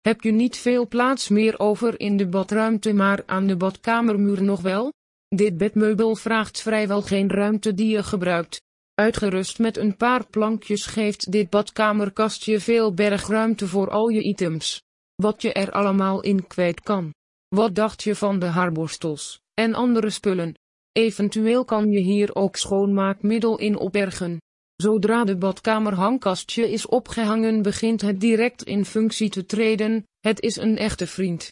Heb je niet veel plaats meer over in de badruimte maar aan de badkamermuur nog wel? Dit bedmeubel vraagt vrijwel geen ruimte die je gebruikt. Uitgerust met een paar plankjes geeft dit badkamerkastje veel bergruimte voor al je items. Wat je er allemaal in kwijt kan. Wat dacht je van de haarborstels en andere spullen? Eventueel kan je hier ook schoonmaakmiddel in opbergen. Zodra de badkamerhangkastje is opgehangen begint het direct in functie te treden, het is een echte vriend.